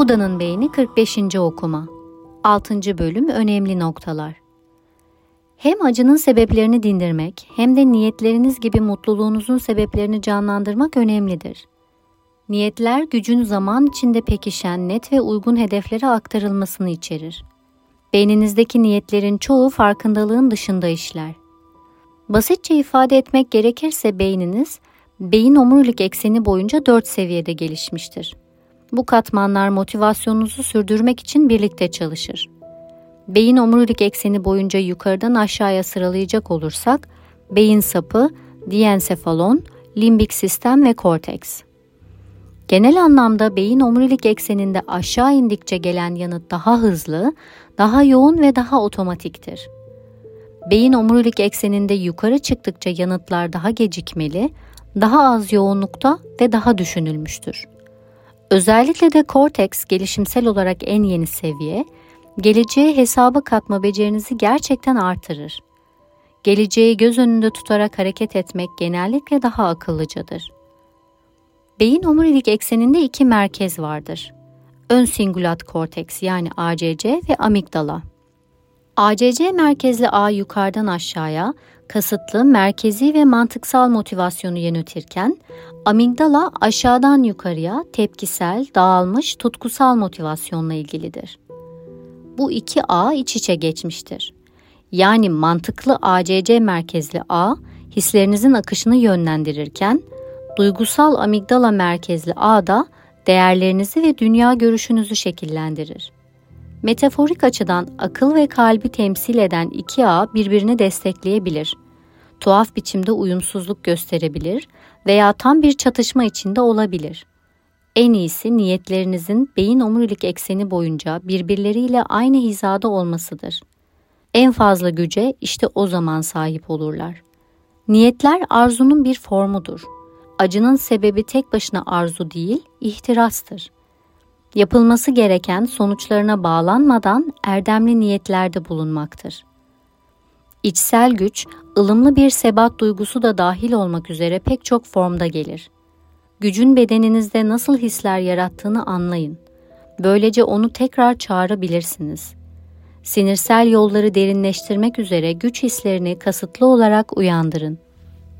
Buda'nın Beyni 45. Okuma 6. Bölüm Önemli Noktalar Hem acının sebeplerini dindirmek hem de niyetleriniz gibi mutluluğunuzun sebeplerini canlandırmak önemlidir. Niyetler gücün zaman içinde pekişen net ve uygun hedeflere aktarılmasını içerir. Beyninizdeki niyetlerin çoğu farkındalığın dışında işler. Basitçe ifade etmek gerekirse beyniniz, beyin omurilik ekseni boyunca dört seviyede gelişmiştir. Bu katmanlar motivasyonunuzu sürdürmek için birlikte çalışır. Beyin omurilik ekseni boyunca yukarıdan aşağıya sıralayacak olursak, beyin sapı, diensefalon, limbik sistem ve korteks. Genel anlamda beyin omurilik ekseninde aşağı indikçe gelen yanıt daha hızlı, daha yoğun ve daha otomatiktir. Beyin omurilik ekseninde yukarı çıktıkça yanıtlar daha gecikmeli, daha az yoğunlukta ve daha düşünülmüştür. Özellikle de korteks gelişimsel olarak en yeni seviye, geleceğe hesaba katma becerinizi gerçekten artırır. Geleceği göz önünde tutarak hareket etmek genellikle daha akıllıcadır. Beyin omurilik ekseninde iki merkez vardır. Ön singulat korteks yani ACC ve amigdala. ACC merkezli ağ yukarıdan aşağıya kasıtlı, merkezi ve mantıksal motivasyonu yönetirken amigdala aşağıdan yukarıya tepkisel, dağılmış, tutkusal motivasyonla ilgilidir. Bu iki ağ iç içe geçmiştir. Yani mantıklı ACC merkezli ağ hislerinizin akışını yönlendirirken duygusal amigdala merkezli ağ da değerlerinizi ve dünya görüşünüzü şekillendirir. Metaforik açıdan akıl ve kalbi temsil eden iki ağ birbirini destekleyebilir. Tuhaf biçimde uyumsuzluk gösterebilir veya tam bir çatışma içinde olabilir. En iyisi niyetlerinizin beyin omurilik ekseni boyunca birbirleriyle aynı hizada olmasıdır. En fazla güce işte o zaman sahip olurlar. Niyetler arzunun bir formudur. Acının sebebi tek başına arzu değil, ihtirastır. Yapılması gereken sonuçlarına bağlanmadan erdemli niyetlerde bulunmaktır. İçsel güç, ılımlı bir sebat duygusu da dahil olmak üzere pek çok formda gelir. Gücün bedeninizde nasıl hisler yarattığını anlayın. Böylece onu tekrar çağırabilirsiniz. Sinirsel yolları derinleştirmek üzere güç hislerini kasıtlı olarak uyandırın.